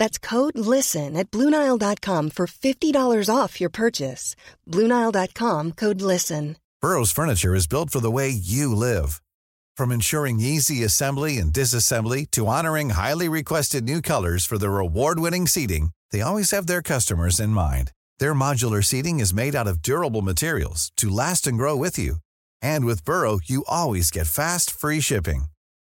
That's code LISTEN at Bluenile.com for $50 off your purchase. Bluenile.com code LISTEN. Burrow's furniture is built for the way you live. From ensuring easy assembly and disassembly to honoring highly requested new colors for their award-winning seating, they always have their customers in mind. Their modular seating is made out of durable materials to last and grow with you. And with Burrow, you always get fast, free shipping.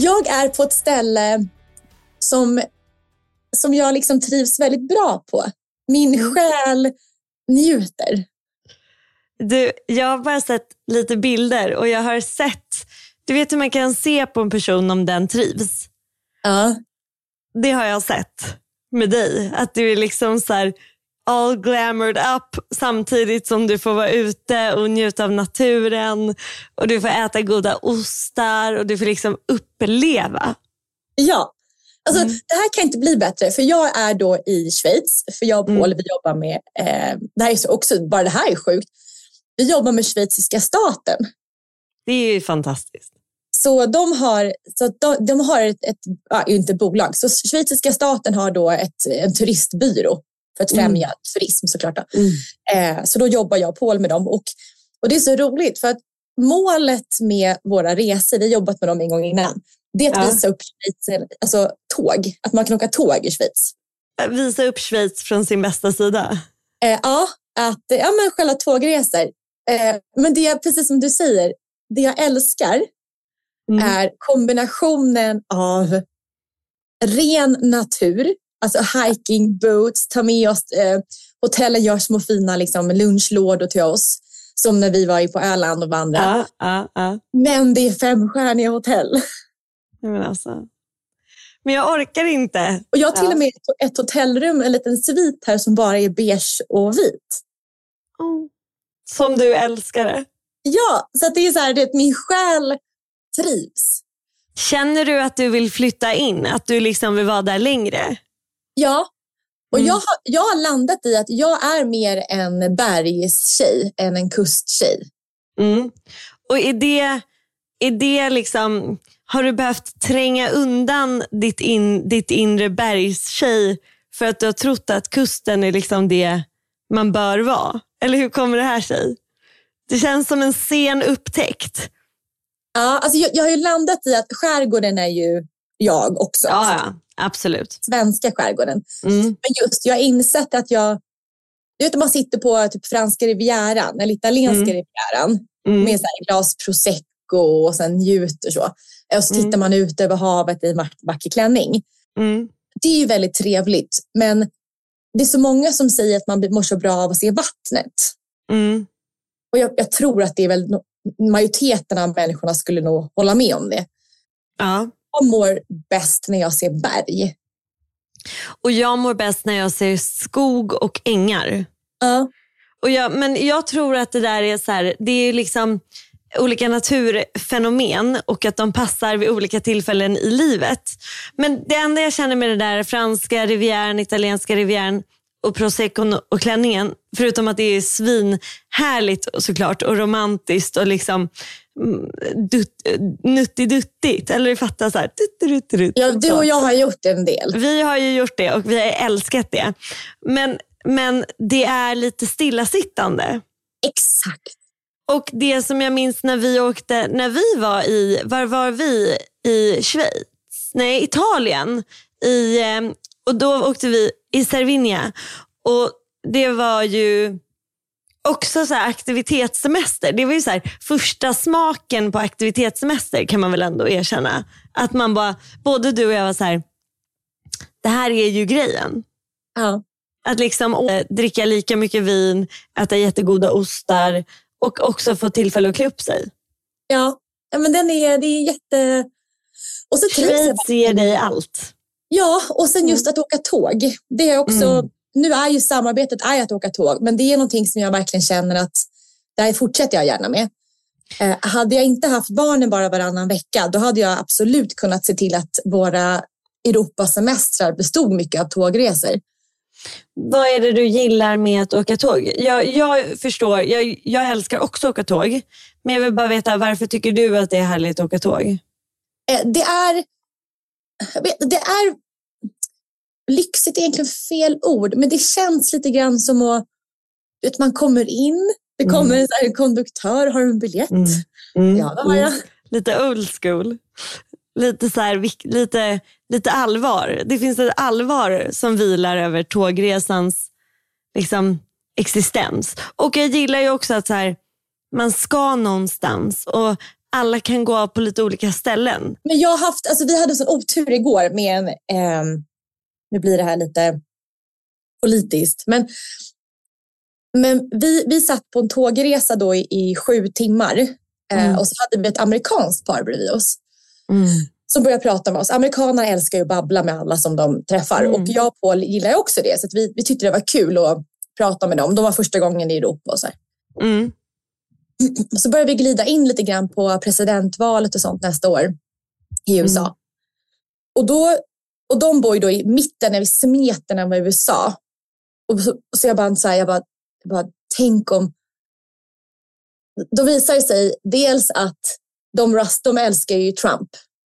Jag är på ett ställe som, som jag liksom trivs väldigt bra på. Min Mm. själ njuter. Du, jag har bara sett lite bilder och jag har sett, du vet hur man kan se på en person om den trivs. Ja. Det har jag sett med dig. Att du är liksom så här all glamoured up samtidigt som du får vara ute och njuta av naturen. Och du får äta goda ostar och du får liksom uppleva. ja. Alltså, Mm. Det här kan inte bli bättre, för jag är då i Schweiz. För jag och Mm. Paul, vi jobbar med, eh, det här är så också, bara det här är sjukt. Vi jobbar med schweiziska staten. Det är ju fantastiskt. Så de har, så de, de har ett, ett inte bolag, så schweiziska staten har då ett, en turistbyrå för att främja turism såklart. Då. Eh, så då jobbar jag och Paul med dem. Och, och det är så roligt för att målet med våra resor, vi har jobbat med dem en gång innan, det är att Ja. visa upp Schweiz, alltså tåg, att man kan åka tåg i Schweiz. Visa upp Schweiz från sin bästa sida. Eh, ja, att, ja, men själva tågresor. Eh, men det är precis som du säger, det jag älskar Mm. är kombinationen av ren natur, alltså hiking boots, ta med oss, eh, hotellen gör små fina liksom, lunchlådor till oss, som när vi var på Öland och vandrade. Ja, ja, ja. Men det är femstjärniga hotell. Men, alltså. men jag orkar inte. Och jag har till och med ett, ett hotellrum, en liten svit här som bara är beige och vit. Som du älskar det. Ja, så att det är så här, det, min själ trivs. Känner du att du vill flytta in? Att du liksom vill vara där längre? Ja, och Mm. jag, har, jag har landat i att jag är mer en bergstjej än en kusttjej. Mm. Och är det, är det liksom, har du behövt tränga undan ditt, in, ditt inre bergstjej för att du har trott att kusten är liksom det man bör vara? Eller hur kommer det här sig? Det känns som en sen upptäckt. Ja, alltså jag, jag har ju landat i att skärgården är ju jag också. Ja, ja absolut. Svenska skärgården. Mm. Men just, jag har insett att jag... Du vet, man sitter på typ franska rivieran, eller italienska Mm. rivieran, Mm. med så här glas prosecco och sen njuter så. Och så Mm. tittar man ut över havet i vacker klänning. Mm. Det är ju väldigt trevligt, men det är så många som säger att man mår så bra av att se vattnet. Mm. Och jag, jag tror att det är väl majoriteten av människorna skulle nog hålla med om det. Ja. Jag mår bäst när jag ser berg. Och jag mår bäst när jag ser skog och ängar. Ja. Och jag, men jag tror att det där är så här, det är liksom olika naturfenomen och att de passar vid olika tillfällen i livet. Men det enda jag känner med det där franska rivieran, italienska rivieran och proseccon och klänningen, förutom att det är svinhärligt såklart och romantiskt och liksom mm, nuttiduttigt. Eller du fattar så här. Ja, du och jag har gjort en del. Vi har ju gjort det och vi har älskat det. Men, men det är lite stillasittande. Exakt. Och det som jag minns när vi åkte, när vi var i, var var vi? I Schweiz? Nej, Italien. I, eh, och då åkte vi i Cervinia. Och det var ju också så aktivitetssemester. Det var ju så första smaken på aktivitetssemester kan man väl ändå erkänna. Att man bara, både du och jag var så här, det här är ju grejen. Ja. Att liksom å, dricka lika mycket vin, äta jättegoda ostar och också få tillfälle att klä upp sig. Ja, men den är, det är jätte... Och så Schweiz ger dig allt. Ja, och sen just mm. att åka tåg. Det är också, mm. Nu är ju samarbetet är att åka tåg, men det är någonting som jag verkligen känner att det här fortsätter jag gärna med. Eh, hade jag inte haft barnen bara varannan vecka, då hade jag absolut kunnat se till att våra Europasemestrar bestod mycket av tågresor. Vad är det du gillar med att åka tåg? Jag, jag förstår, jag, jag älskar också att åka tåg. Men jag vill bara veta, varför tycker du att det är härligt att åka tåg? Eh, det är, det är lyxigt är egentligen fel ord, men det känns lite grann som att vet, man kommer in, det mm. kommer mm. en konduktör, har du en biljett? Mm. Mm. Ja, det har jag. Mm. Lite old school. Lite, så här, lite, lite allvar. Det finns ett allvar som vilar över tågresans liksom, existens. Och jag gillar ju också att så här, man ska någonstans och alla kan gå på lite olika ställen. Men jag haft, alltså vi hade sån otur igår med en, eh, nu blir det här lite politiskt, men, men vi, vi satt på en tågresa då i, i sju timmar eh, mm. och så hade vi ett amerikanskt par bredvid oss. Mm. Som började prata med oss. Amerikaner älskar ju att babbla med alla som de träffar mm. och jag och Paul gillar också det. Så vi, vi tyckte det var kul att prata med dem. De var första gången i Europa och så mm. Så började vi glida in lite grann på presidentvalet och sånt nästa år i USA. Mm. Och, då, och de bor ju då i mitten, i smeten av USA. Och så, och så jag bara, så här, jag bara, jag bara, tänk om... Då visar det sig dels att de, de älskar ju Trump.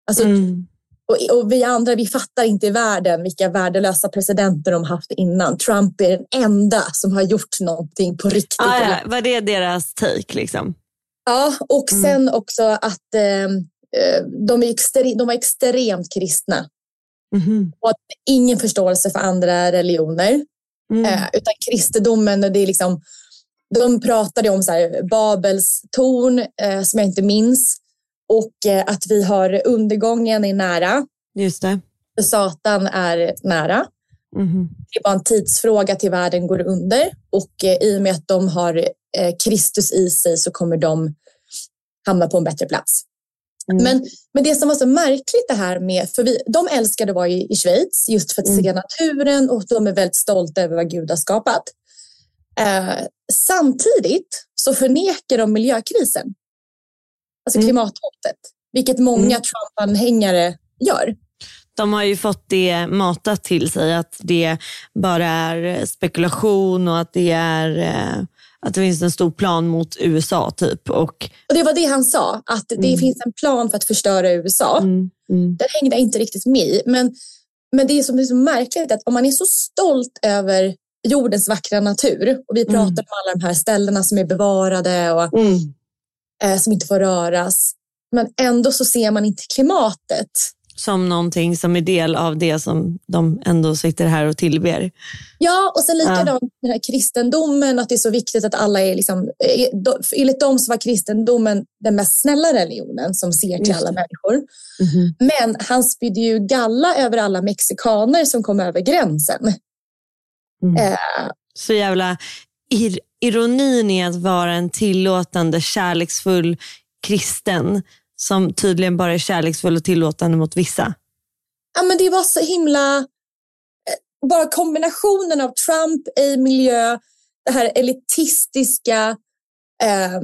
Alltså, mm. och, och, vi andra, vi fattar inte i världen vilka värdelösa presidenter de haft innan. Trump är den enda som har gjort någonting på riktigt. Ah, ja. Var det deras take liksom? Ja, och mm. sen också att eh, de, är extre, de var extremt kristna. Mm. Och att ingen förståelse för andra religioner. Mm. Eh, utan kristendomen, det är liksom, de pratade om så här, Babels torn, eh, som jag inte minns. Och eh, att vi har undergången är nära. Just det. Satan är nära. Mm. Det är bara en tidsfråga till världen går under. Och eh, i och med att de har eh, Kristus i sig så kommer de hamna på en bättre plats. Mm. Men, men det som var så märkligt det här med, för vi, de älskade att vara i, i Schweiz just för att mm. se naturen och de är väldigt stolta över vad Gud har skapat. Eh, samtidigt så förnekar de miljökrisen. Alltså mm. klimathotet, vilket många mm. Trump-anhängare gör. De har ju fått det matat till sig att det bara är spekulation och att det är eh, att det finns en stor plan mot USA typ. Och, och det var det han sa, att det mm. finns en plan för att förstöra USA. Mm. Mm. Den hängde jag inte riktigt med i. Men, men det som är så märkligt är att om man är så stolt över jordens vackra natur och vi pratar mm. om alla de här ställena som är bevarade och mm eh, som inte får röras. Men ändå så ser man inte klimatet. Som någonting som är del av det som de ändå sitter här och tillber. Ja, och sen likadant ja. den här kristendomen, att det är så viktigt att alla är liksom, eh, enligt dem så var kristendomen den mest snälla religionen som ser till alla människor. Mm-hmm. Men han spydde ju galla över alla mexikaner som kom över gränsen. Mm. Eh, så jävla ir ironin i att vara en tillåtande, kärleksfull kristen som tydligen bara är kärleksfull och tillåtande mot vissa. Ja, men det var så himla... Eh, bara kombinationen av Trump i miljö, det här elitistiska, eh,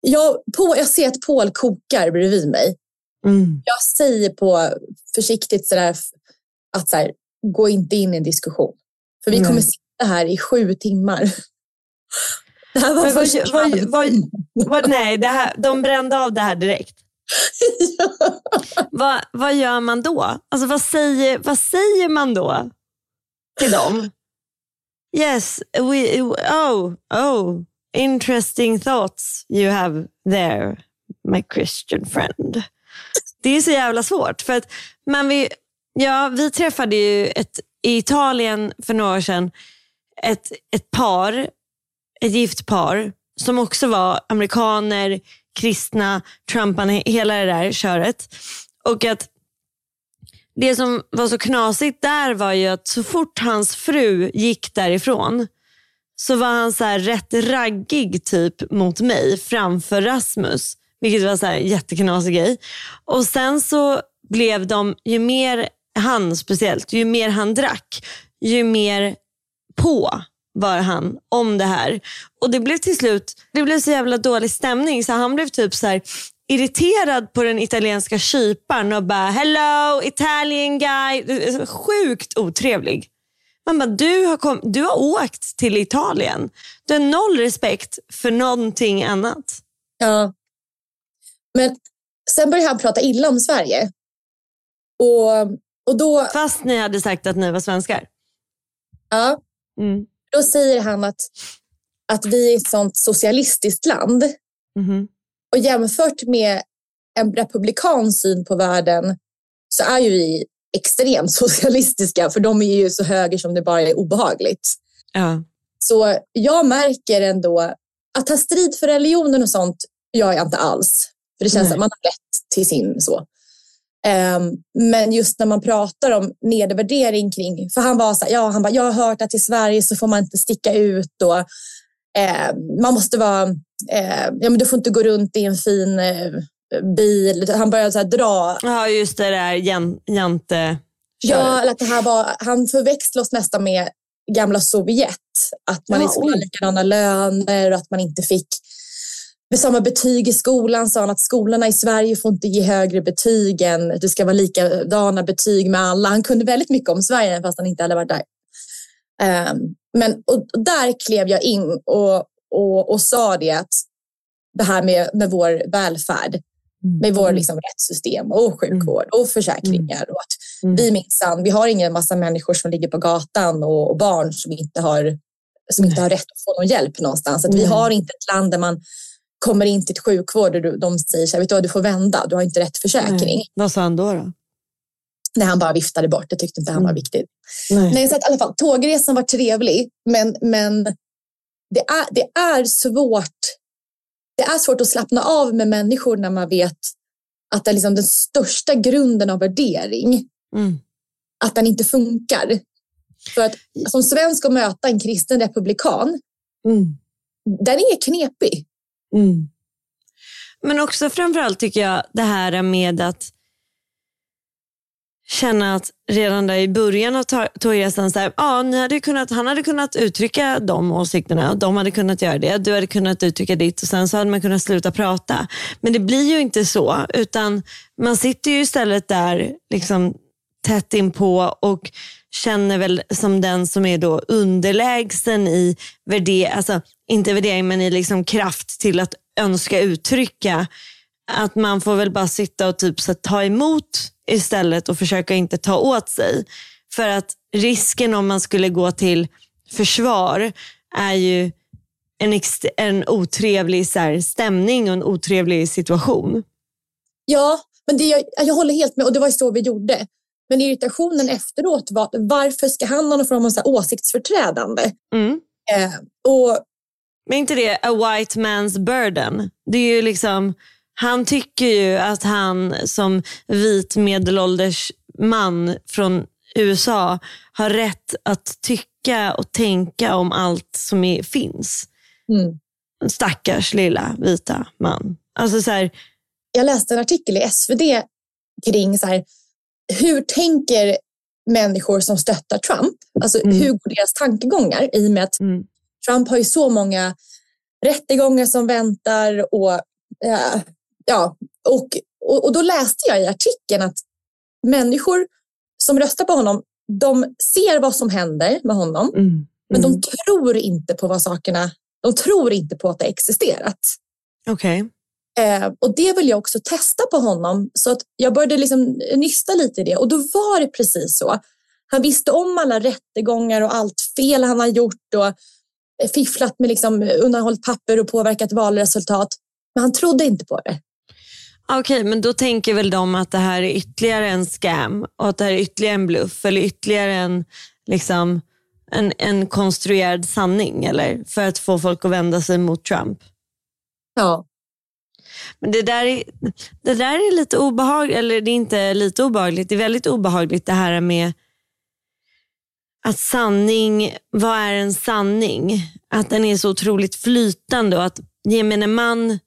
jag, på, jag ser att Paul kokar bredvid mig. Mm. Jag säger på försiktigt sådär att så här, gå inte in i en diskussion. För vi Nej. kommer sitta här i sju timmar. Det här var vad, vad, vad, nej, det här, de brände av det här direkt. vad, vad gör man då? Alltså, vad, säger, vad säger man då till dem? Yes, we, oh, oh, interesting thoughts you have there, my Christian friend. Det är så jävla svårt. För att man vill, ja, vi träffade ju ett, i Italien för några år sedan ett, ett par, ett gift par som också var amerikaner, kristna, Trumparna, hela det där köret. Och att det som var så knasigt där var ju att så fort hans fru gick därifrån så var han så här rätt raggig typ mot mig framför Rasmus. Vilket var så här jätteknasig grej. Och sen så blev de, ju mer han speciellt, ju mer han drack, ju mer på var han om det här. Och det blev till slut det blev så jävla dålig stämning så han blev typ så här irriterad på den italienska kyparen och bara hello Italian guy. Sjukt otrevlig. Man bara, du har, kom, du har åkt till Italien. Du har noll respekt för någonting annat. Ja. Men sen började han prata illa om Sverige. Och, och då, Fast ni hade sagt att ni var svenskar. ja, Mm. Då säger han att, att vi är ett sånt socialistiskt land. Mhm. Och jämfört med en republikansk syn på världen så är ju vi extremt socialistiska för de är ju så höger som det bara är obehagligt. Ja. Så jag märker ändå att ta strid för religionen och sånt gör jag inte alls. För det känns Nej. att man har rätt till sin så. Ehm, men just när man pratar om nedvärdering kring, för han var så här, ja, han bara, jag har hört att i Sverige så får man inte sticka ut och ehm, man måste vara, eh, ja men du får inte gå runt i en fin eh, bil. Han började så här dra ja, just det där jan, jante Ja, eller att det här var, han förväxlar oss nästan med gamla Sovjet. Att man Ja, inte skulle ha oj. likadana löner och att man inte fick med samma betyg i skolan sa han att skolorna i Sverige får inte ge högre betyg än det ska vara likadana betyg med alla. Han kunde väldigt mycket om Sverige fast han inte hade varit där. Ehm, men och, där klev jag in och, och, och sa det att det här med, med vår välfärd, med vår liksom, rättssystem och sjukvård och försäkringar. Och att Mm. vi minsann, vi har ingen massa människor som ligger på gatan och, och barn som inte har som inte har rätt att få någon hjälp någonstans. Att vi har inte ett land där man kommer in till sjukvård och de säger så här, vet du vad, du får vända, du har inte rätt försäkring. Nej. Vad sa han då? då? När han bara viftade bort, det tyckte inte han var Mm. viktigt. Nej. Nej, så att, i alla fall, tågresan var trevlig, men, men det, är, det är svårt det är svårt att slappna av med människor när man vet att det är liksom den största grunden av värdering, Mm. att den inte funkar. För att som svensk att möta en kristen republikan, Mm. den är knepig. Mm. Men också framförallt tycker jag det här med att känna att redan där i början av tågresan, så här, ja, ni hade kunnat, han hade kunnat uttrycka de åsikterna, de hade kunnat göra det, du hade kunnat uttrycka ditt och sen så hade man kunnat sluta prata. Men det blir ju inte så, utan man sitter ju istället där liksom, tätt inpå och känner väl som den som är då underlägsen i värdering, alltså inte värdering men i liksom kraft till att önska uttrycka att man får väl bara sitta och typ så ta emot istället och försöka inte ta åt sig. För att risken om man skulle gå till försvar är ju en, en otrevlig så här, stämning och en otrevlig situation. Ja, men det, jag, jag håller helt med och det var ju så vi gjorde. Men irritationen efteråt var varför ska han ha någon form av så åsiktsförträdande? Mm. Eh, och Men inte det a white man's burden? Det är ju liksom, han tycker ju att han som vit medelålders man från USA har rätt att tycka och tänka om allt som är, finns. mm, stackars lilla vita man. Alltså så här, jag läste en artikel i SvD kring så här, hur tänker människor som stöttar Trump? Alltså Mm. hur går deras tankegångar i och med att mm, Trump har ju så många rättegångar som väntar och ja, ja och, och, och då läste jag i artikeln att människor som röstar på honom, de ser vad som händer med honom, mm. men de tror inte på vad sakerna, de tror inte på att det existerat. Okej. Okay. Eh, och det vill jag också testa på honom. Så att jag började liksom nysta lite i det och då var det precis så. Han visste om alla rättegångar och allt fel han har gjort och eh, fifflat med liksom undanhållit papper och påverkat valresultat. Men han trodde inte på det. Okej, okay, men då tänker väl de att det här är ytterligare en scam och att det här är ytterligare en bluff eller ytterligare en, liksom, en, en konstruerad sanning eller för att få folk att vända sig mot Trump. Ja, men det där, är, det där är lite obehagligt, eller det är inte lite obehagligt, det är väldigt obehagligt det här med att sanning, vad är en sanning? Att den är så otroligt flytande och att gemene man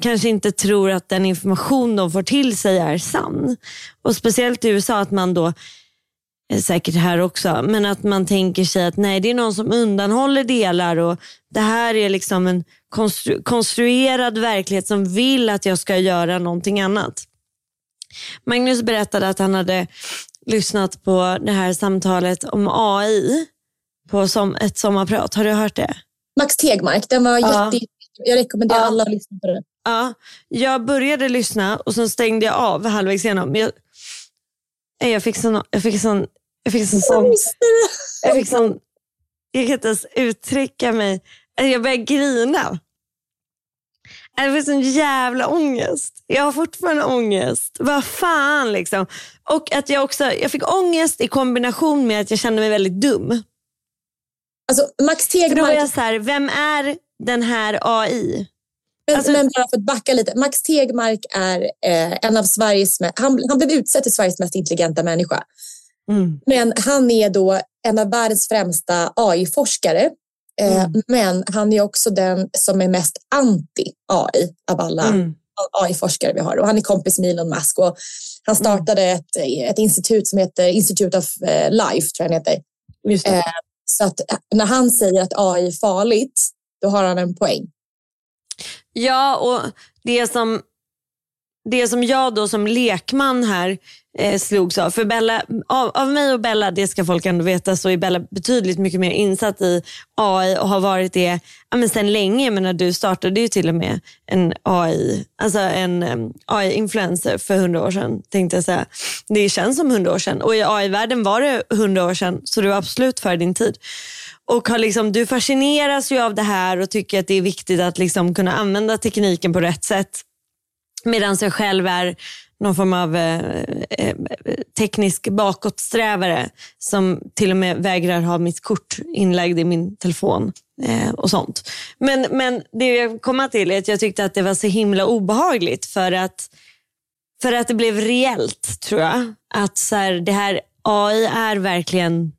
kanske inte tror att den information de får till sig är sann. Och Speciellt i USA att man då, säkert här också, men att man tänker sig att nej det är någon som undanhåller delar och det här är liksom en konstru konstruerad verklighet som vill att jag ska göra någonting annat. Magnus berättade att han hade lyssnat på det här samtalet om AI på som ett sommarprat. Har du hört det? Max Tegmark, den var ja. jätte... Jag rekommenderar ja. alla att lyssna på den. Ja, jag började lyssna och sen stängde jag av halvvägs igenom. Jag, jag fick sån... Jag fick sån... Jag fick sån... sån jag fick sån... Jag kan inte ens uttrycka mig. Jag började grina. Jag fick sån jävla ångest. Jag har fortfarande ångest. Vad fan liksom. Och att jag också, jag fick ångest i kombination med att jag kände mig väldigt dum. Alltså Max Tegmark. Då var jag så här, vem är den här AI? Men, alltså, men bara för att backa lite. Max Tegmark är eh, en av Sveriges, han, han blev utsedd till Sveriges mest intelligenta människa. Mm. Men han är då en av världens främsta AI-forskare. Eh, mm. Men han är också den som är mest anti-AI av alla mm. AI-forskare vi har. Och han är kompis med Elon Musk och han mm. startade ett, ett institut som heter Institute of eh, Life, tror jag han heter. Eh, så att när han säger att AI är farligt, då har han en poäng. Ja, och det som, det som jag då som lekman här eh, slogs av. För Bella, av, av mig och Bella, det ska folk ändå veta, så är Bella betydligt mycket mer insatt i AI och har varit det ja, men sen länge. Men du startade ju till och med en AI, alltså en um, AI-influencer för hundra år sedan. Tänkte jag säga. Det känns som hundra år sedan och i AI-världen var det hundra år sedan, så du var absolut före din tid. Och har liksom, du fascineras ju av det här och tycker att det är viktigt att liksom kunna använda tekniken på rätt sätt. Medan jag själv är någon form av eh, eh, teknisk bakåtsträvare som till och med vägrar ha mitt kort inlagd i min telefon eh, och sånt. Men, men det jag komma till är att jag tyckte att det var så himla obehagligt för att, för att det blev reellt tror jag. Att så här, det här AI är verkligen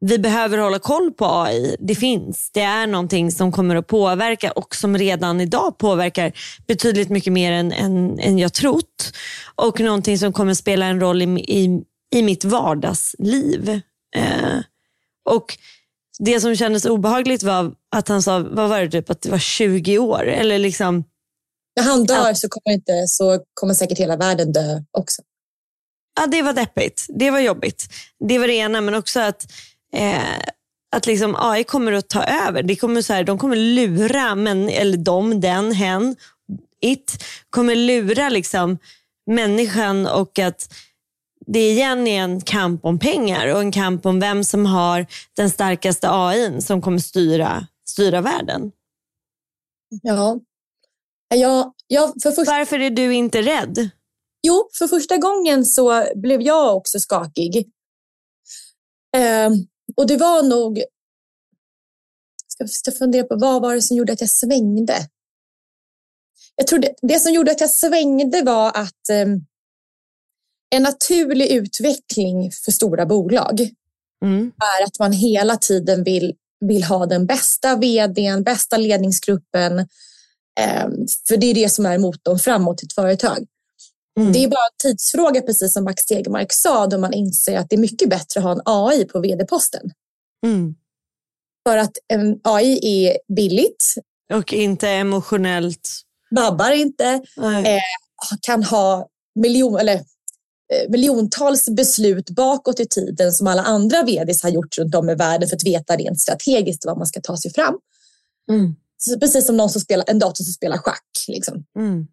vi behöver hålla koll på AI. Det finns. Det är någonting som kommer att påverka och som redan idag påverkar betydligt mycket mer än, än, än jag trott. Och någonting som kommer spela en roll i, i, i mitt vardagsliv. Eh, och Det som kändes obehagligt var att han sa, vad var det, typ, att det var 20 år? Eller liksom, När han dör att, så, kommer inte, så kommer säkert hela världen dö också. Ja, det var deppigt. Det var jobbigt. Det var det ena, men också att eh, att liksom AI kommer att ta över. Det kommer så här, de kommer lura, men, eller de, den, hen, it, kommer lura liksom människan och att det igen är en kamp om pengar och en kamp om vem som har den starkaste AI som kommer styra, styra världen. Ja. ja, ja för först... Varför är du inte rädd? Jo, för första gången så blev jag också skakig. Eh, och det var nog... Ska jag fundera på vad var det som gjorde att jag svängde? Jag tror det, det som gjorde att jag svängde var att eh, en naturlig utveckling för stora bolag mm. är att man hela tiden vill, vill ha den bästa vdn, bästa ledningsgruppen. Eh, för det är det som är motorn framåt i ett företag. Mm. Det är bara en tidsfråga, precis som Max Tegemark sa, då man inser att det är mycket bättre att ha en AI på vd-posten. Mm. För att en AI är billigt Och inte emotionellt. Vabbar inte. Eh, kan ha miljon, eller, eh, miljontals beslut bakåt i tiden som alla andra vds har gjort runt om i världen för att veta rent strategiskt vad man ska ta sig fram. Mm. Precis som någon som spelar, en dator som spelar schack. Liksom. Mm.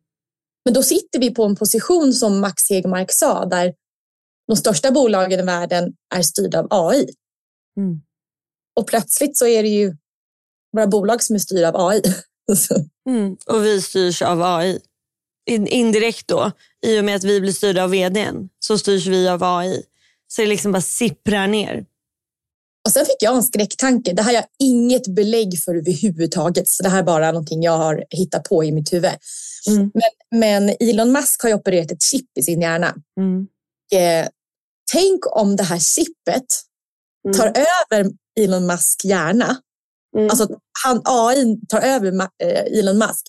Men då sitter vi på en position som Max Hegmark sa, där de största bolagen i världen är styrda av AI. Mm. Och plötsligt så är det ju våra bolag som är styrda av AI. mm. Och vi styrs av AI. indirekt då, i och med att vi blir styrda av vdn, så styrs vi av AI. Så det liksom bara sipprar ner. Och sen fick jag en skräcktanke. Det här har jag inget belägg för överhuvudtaget. Så det här är bara någonting jag har hittat på i mitt huvud. Mm. Men, men, Elon Musk har ju opererat ett chip i sin hjärna. Mm. Eh, tänk om det här chippet mm. tar över Elon Musk hjärna. Mm. Alltså han, AI tar över eh, Elon Musk.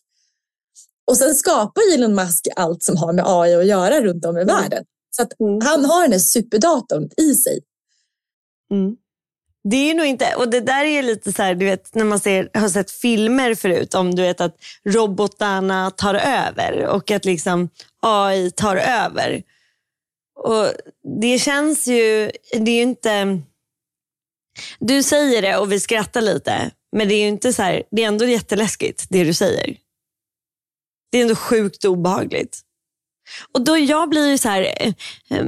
Och sen skapar Elon Musk allt som har med AI att göra runt om i mm. världen. Så han har den här superdatorn i sig. Det är nog inte, och det där är lite så här, du vet när man ser, har sett filmer förut om du vet att robotarna tar över och att liksom AI tar över. Och Det känns ju, det är ju inte, du säger det och vi skrattar lite, men det är ju inte så här, det är ändå jätteläskigt det du säger. Det är ändå sjukt obehagligt. Och då jag blir ju så här, eh, eh,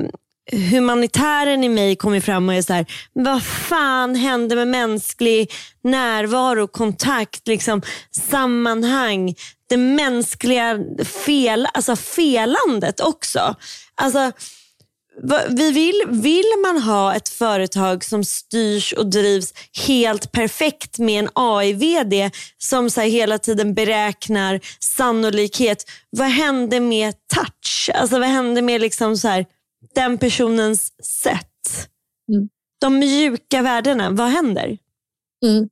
humanitären i mig kommer fram och är så här, vad fan hände med mänsklig närvaro, kontakt, liksom, sammanhang, det mänskliga fel, alltså felandet också. Alltså, vi vill, vill man ha ett företag som styrs och drivs helt perfekt med en AI-VD som så hela tiden beräknar sannolikhet. Vad händer med touch? Alltså vad händer med liksom så här, den personens sätt. Mm. De mjuka värdena, vad händer? Mm.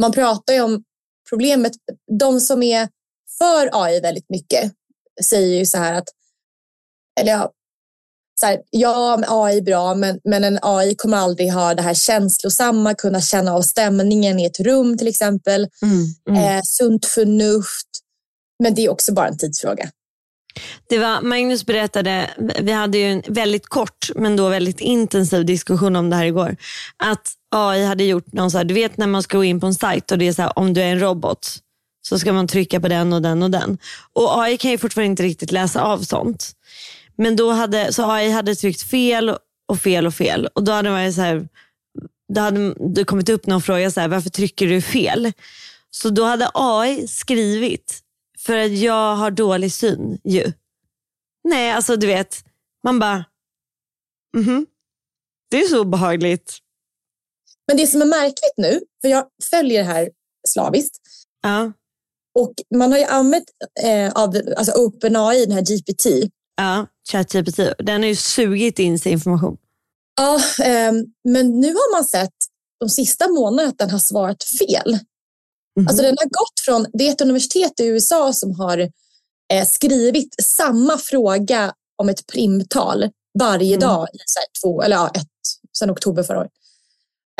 Man pratar ju om problemet. De som är för AI väldigt mycket säger ju så här att, eller ja, så här, ja, AI är bra, men, men en AI kommer aldrig ha det här känslosamma, kunna känna av stämningen i ett rum till exempel. Mm, mm. Eh, sunt förnuft. Men det är också bara en tidsfråga. Det var, Magnus berättade, vi hade ju en väldigt kort men då väldigt intensiv diskussion om det här igår. Att AI hade gjort någon så här, du vet när man ska gå in på en sajt och det är så här, om du är en robot så ska man trycka på den och den och den. Och AI kan ju fortfarande inte riktigt läsa av sånt. Men då hade, så AI hade tryckt fel och fel och fel. Och då hade man så här, då hade det kommit upp någon fråga, så här, varför trycker du fel? Så då hade AI skrivit för att jag har dålig syn ju. Nej, alltså du vet, man bara, mhm. Mm det är så obehagligt. Men det som är märkligt nu, för jag följer det här slaviskt. Ja. Och man har ju använt eh, av alltså OpenAI, den här GPT. Ja, ChatGPT. Den har ju sugit in sig information. Ja, eh, men nu har man sett de sista månaderna att den har svarat fel. Mm. Alltså den har gått från, det är ett universitet i USA som har eh, skrivit samma fråga om ett primtal varje mm. dag i så två, eller ja, ett, sedan oktober förra året.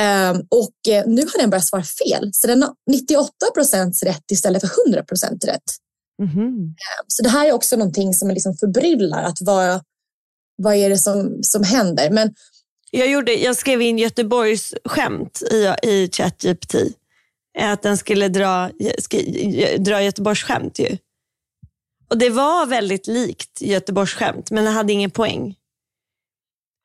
Um, och eh, nu har den börjat svara fel, så den har 98 procent rätt istället för 100 procent rätt. Mm. Um, så det här är också någonting som liksom förbryllar, att vad, vad är det som, som händer? Men, jag, gjorde, jag skrev in Göteborgs skämt i, i ChatGPT att den skulle dra, dra Göteborgs skämt ju. Och det var väldigt likt Göteborgs skämt, men det hade ingen poäng.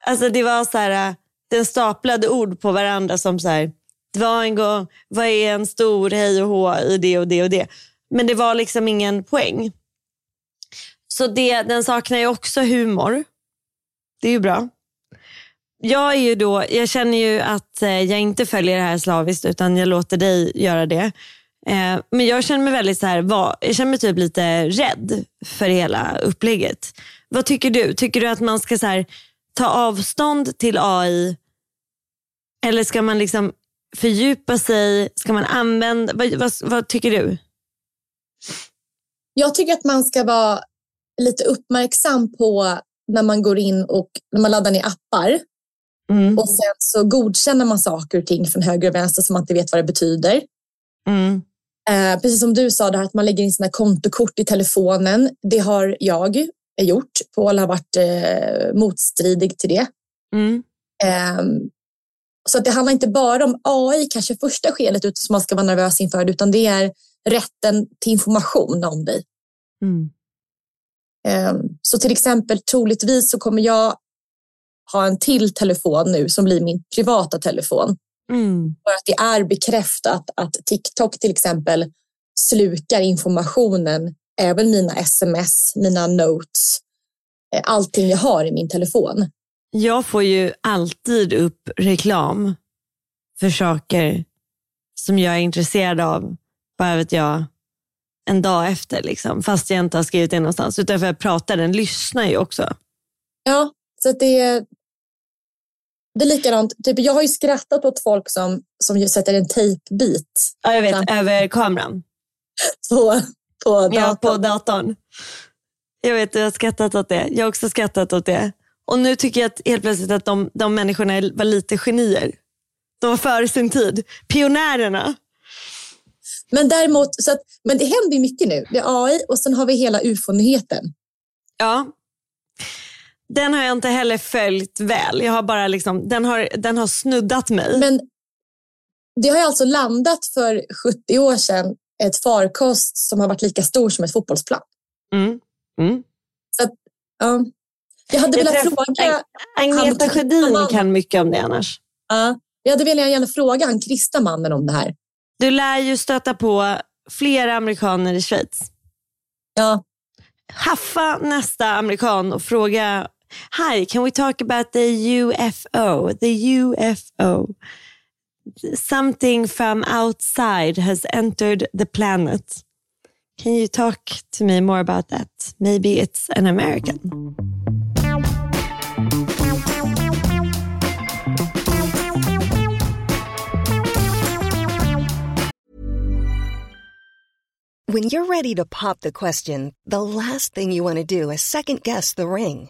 Alltså det var så här, äh, den staplade ord på varandra som så här, det var en gång, vad är en stor hej och hå i det och det och det. Men det var liksom ingen poäng. Så det, den saknar ju också humor. Det är ju bra jag, är ju då, jag känner ju att eh, jag inte följer det här slaviskt utan jag låter dig göra det. Eh, men jag känner mig väldigt så här, jag känner mig typ lite rädd för hela upplägget. Vad tycker du? Tycker du att man ska så här, ta avstånd till AI eller ska man liksom fördjupa sig? Ska man använda, vad, vad, vad tycker du? Jag tycker att man ska vara lite uppmärksam på när man går in och när man laddar ner appar. Mm. Och sen så godkänner man saker och ting från höger och vänster som man inte vet vad det betyder. Mm. Eh, precis som du sa, det här att man lägger in sina kontokort i telefonen. Det har jag gjort. Paul har varit eh, motstridig till det. Mm. Eh, så att det handlar inte bara om AI kanske första skedet som man ska vara nervös inför, utan det är rätten till information om dig. Mm. Eh, så till exempel troligtvis så kommer jag ha en till telefon nu som blir min privata telefon. Mm. För att det är bekräftat att TikTok till exempel slukar informationen, även mina sms, mina notes, eh, allting jag har i min telefon. Jag får ju alltid upp reklam för saker som jag är intresserad av, bara vet jag, en dag efter. Liksom, fast jag inte har skrivit det någonstans. Utan för att prata, den lyssnar ju också. Ja, så det, är, det är likadant. Typ, jag har ju skrattat åt folk som, som sätter en tejpbit Ja, jag vet, Fram- över kameran. på, på datorn. Ja, på datorn. Jag vet, jag har skrattat åt det. Jag har också skrattat åt det. Och nu tycker jag att helt plötsligt att de, de människorna var lite genier. De var före sin tid. Pionjärerna. Men däremot, så att, men det händer ju mycket nu. Det är AI och sen har vi hela ufo-nyheten. Ja. Den har jag inte heller följt väl. Jag har bara liksom, den, har, den har snuddat mig. Men det har ju alltså landat för 70 år sedan ett farkost som har varit lika stor som ett fotbollsplan. Mm. Mm. Ja. Jag hade Jag velat träffade- fråga, Agneta Sjödin kan mycket om det annars. ja, jag hade velat gärna fråga han kristna mannen om det här. Du lär ju stöta på flera amerikaner i Schweiz. Ja, haffa nästa amerikan och fråga Hi, can we talk about the UFO? The UFO. Something from outside has entered the planet. Can you talk to me more about that? Maybe it's an American. When you're ready to pop the question, the last thing you want to do is second guess the ring.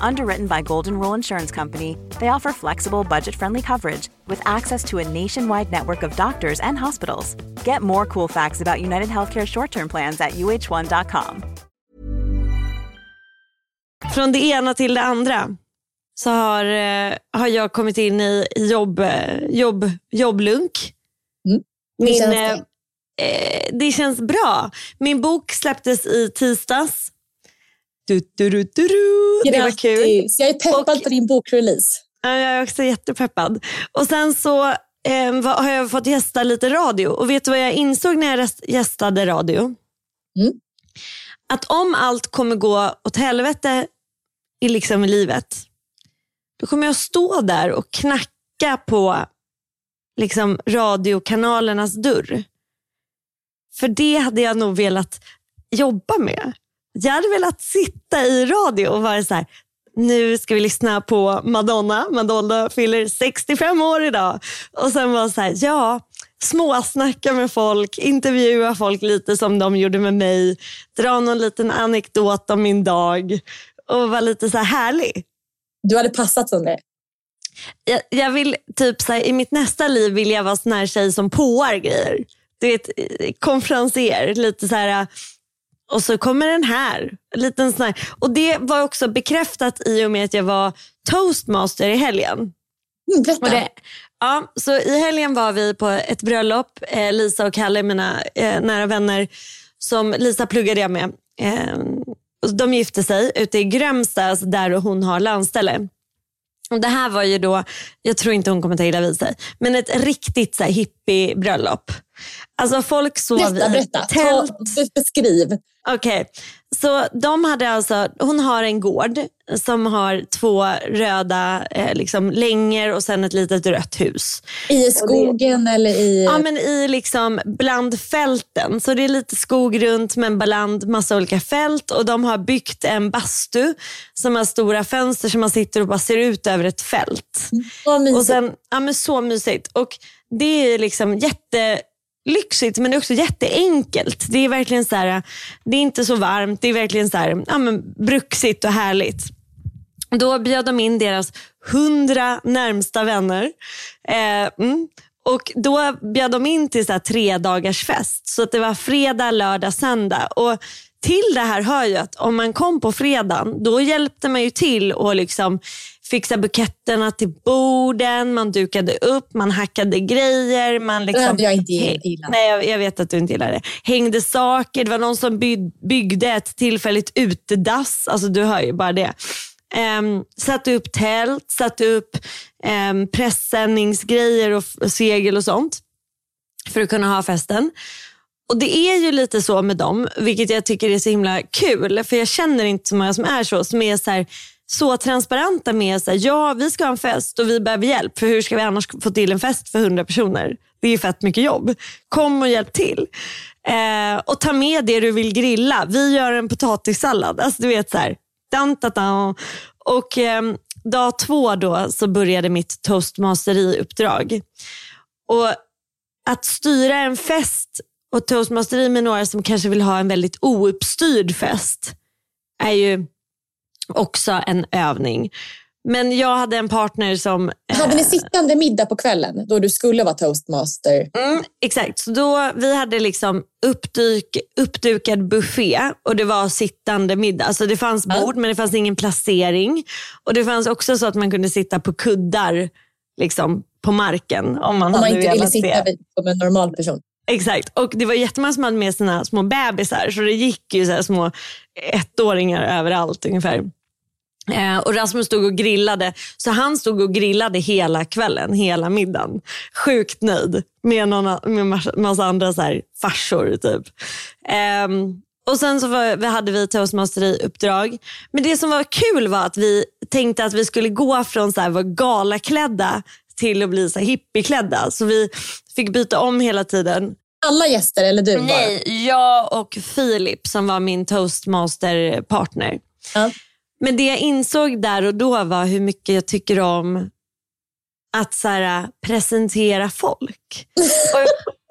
Underwritten by Golden Rule Insurance Company, they offer flexible, budget friendly coverage with access to a nationwide network of doctors and hospitals. Get more cool facts about United Healthcare short term plans at uh1.com. Från det ena till det andra så har, eh, har jag kommit in i jobb, eh, jobb, jobblunk. Mm. Min, känns eh, eh, det känns bra. Min bok släpptes i tisdags. Du, du, du, du, du. Det var kul. Grattis. Jag är peppad Och- på din bokrelease. Ja, jag är också jättepeppad. Och sen så eh, va- har jag fått gästa lite radio. Och vet du vad jag insåg när jag gästade radio? Mm. Att om allt kommer gå åt helvete i, liksom livet, då kommer jag stå där och knacka på liksom, radiokanalernas dörr. För det hade jag nog velat jobba med. Jag hade velat sitta i radio och vara så här, nu ska vi lyssna på Madonna. Madonna fyller 65 år idag. Och sen var så här, ja, småsnacka med folk, intervjua folk lite som de gjorde med mig. Dra någon liten anekdot om min dag och vara lite så här härlig. Du hade passat som det. Jag, jag vill typ så här, i mitt nästa liv vill jag vara sån här tjej som påar grejer. Du vet, eh, konferenser, lite så här Och så kommer den här. En liten sån här. Och det var också bekräftat i och med att jag var toastmaster i helgen. Mm, berätta. Ja, så I helgen var vi på ett bröllop, eh, Lisa och Kalle, mina eh, nära vänner. Som Lisa pluggade jag med. Eh, de gifte sig ute i Grömsta, alltså där hon har landställe. Och det här var ju då, jag tror inte hon kommer ta illa vid sig, men ett riktigt så här hippie-bröllop. Alltså folk sov berätta, i berätta. tält. Ta, beskriv. Okej, så de hade alltså, hon har en gård som har två röda eh, liksom, längor och sen ett litet rött hus. I skogen eller i... Ja men i liksom bland fälten. Så det är lite skog runt men bland massa olika fält och de har byggt en bastu som har stora fönster som man sitter och bara ser ut över ett fält. Vad mysigt. Och sen, ja men så mysigt. Och det är liksom lyxigt men det är också jätteenkelt. Det är verkligen så här, det är inte så varmt, det är verkligen så här, ja men bruksigt och härligt. Då bjöd de in deras hundra närmsta vänner. Eh, mm. Och Då bjöd de in till så här tre dagars fest. Så att det var fredag, lördag, söndag. Och till det här hör ju att om man kom på fredagen, då hjälpte man ju till och liksom fixa buketterna till borden, man dukade upp, man hackade grejer. Man liksom, Det hade jag inte gillat. Nej, jag, vet att du inte gillar det. Hängde saker, det var någon som bygg, byggde ett tillfälligt utedass. Alltså du hör ju bara det. Um, satte upp tält, satte upp um, pressändningsgrejer och segel och sånt för att kunna ha festen. Och Det är ju lite så med dem, vilket jag tycker är så himla kul. För jag känner inte så många som är så, som är så, här, så transparenta med så här, ja vi ska ha en fest och vi behöver hjälp. För hur ska vi annars få till en fest för 100 personer? Det är ju fett mycket jobb. Kom och hjälp till. Eh, och ta med det du vill grilla. Vi gör en potatissallad. Alltså du vet så här. Dan, dan, dan. Och eh, dag två då så började mitt toastmasteri-uppdrag. Och att styra en fest och toastmasteri med några som kanske vill ha en väldigt ouppstyrd fest är ju också en övning. Men jag hade en partner som... Hade ni sittande middag på kvällen då du skulle vara toastmaster? Mm, exakt, så då, vi hade liksom uppdyk, uppdukad buffé och det var sittande middag. Alltså det fanns bord men det fanns ingen placering. Och Det fanns också så att man kunde sitta på kuddar liksom, på marken om man Om man inte ville sitta vid, som en normal person. Exakt, och det var jättemånga som hade med sina små bebisar så det gick ju så här små ettåringar överallt ungefär. Eh, och Rasmus stod och grillade, så han stod och grillade hela kvällen, hela middagen. Sjukt nöjd med, någon, med massa, massa andra så här farsor typ. Ehm, och sen så var, vi hade vi toastmasteri-uppdrag. Men det som var kul var att vi tänkte att vi skulle gå från så här, vara galaklädda till att bli så hippieklädda. Så vi fick byta om hela tiden. Alla gäster eller du bara? Nej, jag och Filip som var min toastmaster-partner. Ja. Men det jag insåg där och då var hur mycket jag tycker om att så här, presentera folk. och,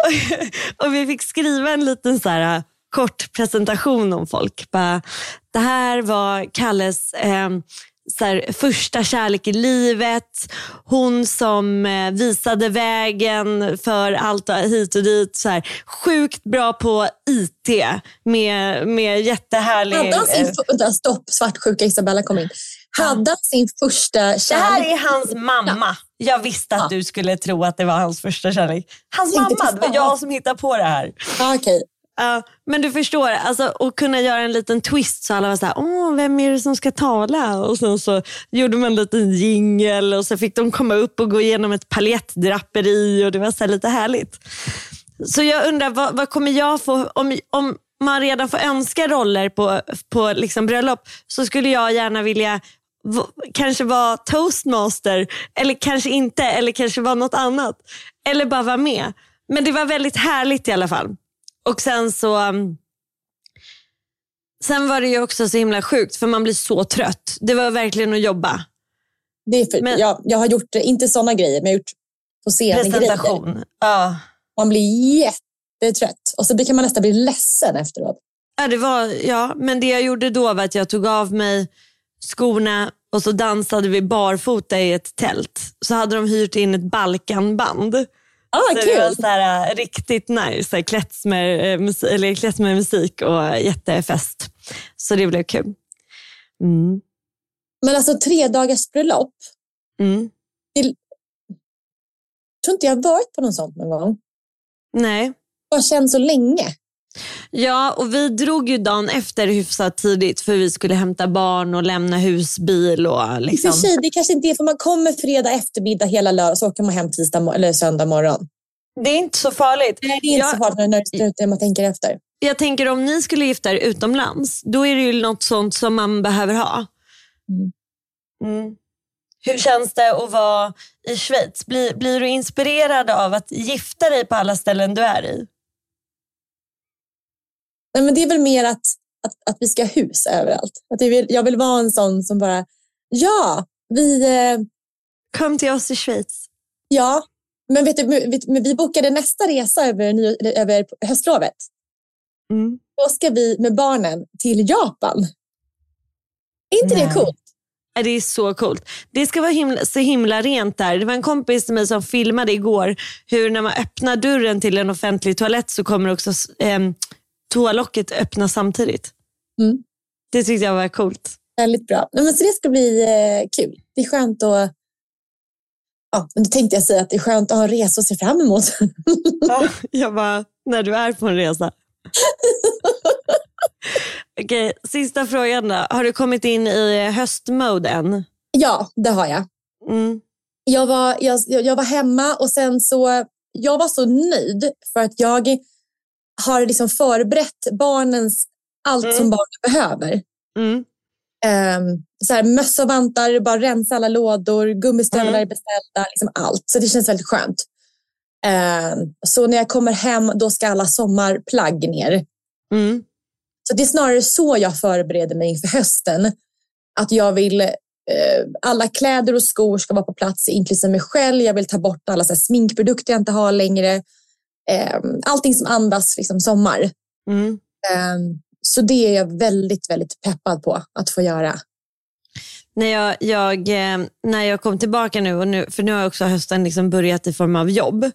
och, och vi fick skriva en liten så här, kort presentation om folk. Bara, det här var Kalles eh, så här, första kärlek i livet. Hon som eh, visade vägen för allt och hit och dit. Så här, sjukt bra på IT med, med jättehärlig... Hade han sin, eh, för- stopp, svartsjuka Isabella kom in. Hade han sin första Det här kärlek? är hans mamma. Jag visste att Ja. du skulle tro att det var hans första kärlek. Hans mamma, det var jag som hittade på det här. Ah, okej. Ja, men du förstår, alltså, att kunna göra en liten twist så alla var så här, Åh, vem är det som ska tala? Och sen så gjorde man en liten jingel och så fick de komma upp och gå igenom ett paljettdraperi och det var så här lite härligt. Så jag undrar, vad, vad kommer jag få, om, om man redan får önska roller på, på liksom bröllop så skulle jag gärna vilja v- kanske vara toastmaster eller kanske inte eller kanske vara något annat. Eller bara vara med. Men det var väldigt härligt i alla fall. Och sen så Sen var det ju också så himla sjukt för man blir så trött. Det var verkligen att jobba. Det är för, Men- jag, jag har gjort, inte sådana grejer, men jag har gjort på scenen grejer. Presentation. Ja. Man blir jättetrött och så kan man nästan bli ledsen efteråt. Ja, det var, ja, men det jag gjorde då var att jag tog av mig skorna och så dansade vi barfota i ett tält. Så hade de hyrt in ett Balkanband Ah, så kul. det var så här, äh, riktigt nice. Klezmer, äh, musik, klezmer musik och jättefest. Så det blev kul. Mm. Men alltså tre dagars bröllop. Mm. Jag tror inte jag har varit på någon sånt någon gång. Nej. Det har känts så länge. Ja, och vi drog ju dagen efter hyfsat tidigt för vi skulle hämta barn och lämna husbil. Och I och liksom. för sig, det kanske inte är för man kommer fredag eftermiddag hela lördag så åker man hem tisdag eller söndag morgon. Det är inte så farligt. Nej, det är inte Ja. så farligt när man tänker efter. Jag tänker om ni skulle gifta er utomlands, då är det ju något sånt som man behöver ha. Mm. Mm. Hur känns det att vara i Schweiz? Blir, blir du inspirerad av att gifta dig på alla ställen du är i? Nej, men det är väl mer att, att, att vi ska ha hus överallt. Att jag, vill, jag vill vara en sån som bara, ja, vi, eh, Kom till oss i Schweiz. ja, men vet du, men vi bokade nästa resa över, över höstlovet. Mm. Då ska vi med barnen till Japan. Är inte Nej. det coolt? Det är så coolt. Det ska vara himla, så himla rent där. Det var en kompis till mig som filmade igår hur när man öppnar dörren till en offentlig toalett så kommer också eh, toalocket öppna samtidigt. Mm. Det tyckte jag var coolt. Väldigt bra. Men så det ska bli eh, kul. Det är skönt att... Ja, men då tänkte jag säga att det är skönt att ha en resa att se fram emot. Ja, jag bara, när du är på en resa. Okej, sista frågan då. Har du kommit in i höstmode än? ja, det har jag. Mm. Jag var, jag jag var hemma och sen så... Jag var så nöjd för att jag har liksom förberett barnens allt Mm. som barnen behöver. Mm. Um, så här, mössa och vantar, bara rensa alla lådor, gummistövlar Mm. är beställda, liksom allt. Så det känns väldigt skönt. Ehm, så när jag kommer hem, då ska alla sommarplagg ner. Mm. Så det är snarare så jag förbereder mig inför hösten. Att jag vill, eh, alla kläder och skor ska vara på plats, inklusive mig själv. Jag vill ta bort alla så här, sminkprodukter jag inte har längre. Ehm, allting som andas liksom, sommar. Mm. Ehm, så det är jag väldigt, väldigt peppad på att få göra. När, jag, jag, eh, när jag kom tillbaka nu, och nu, för nu har också hösten liksom börjat i form av jobb,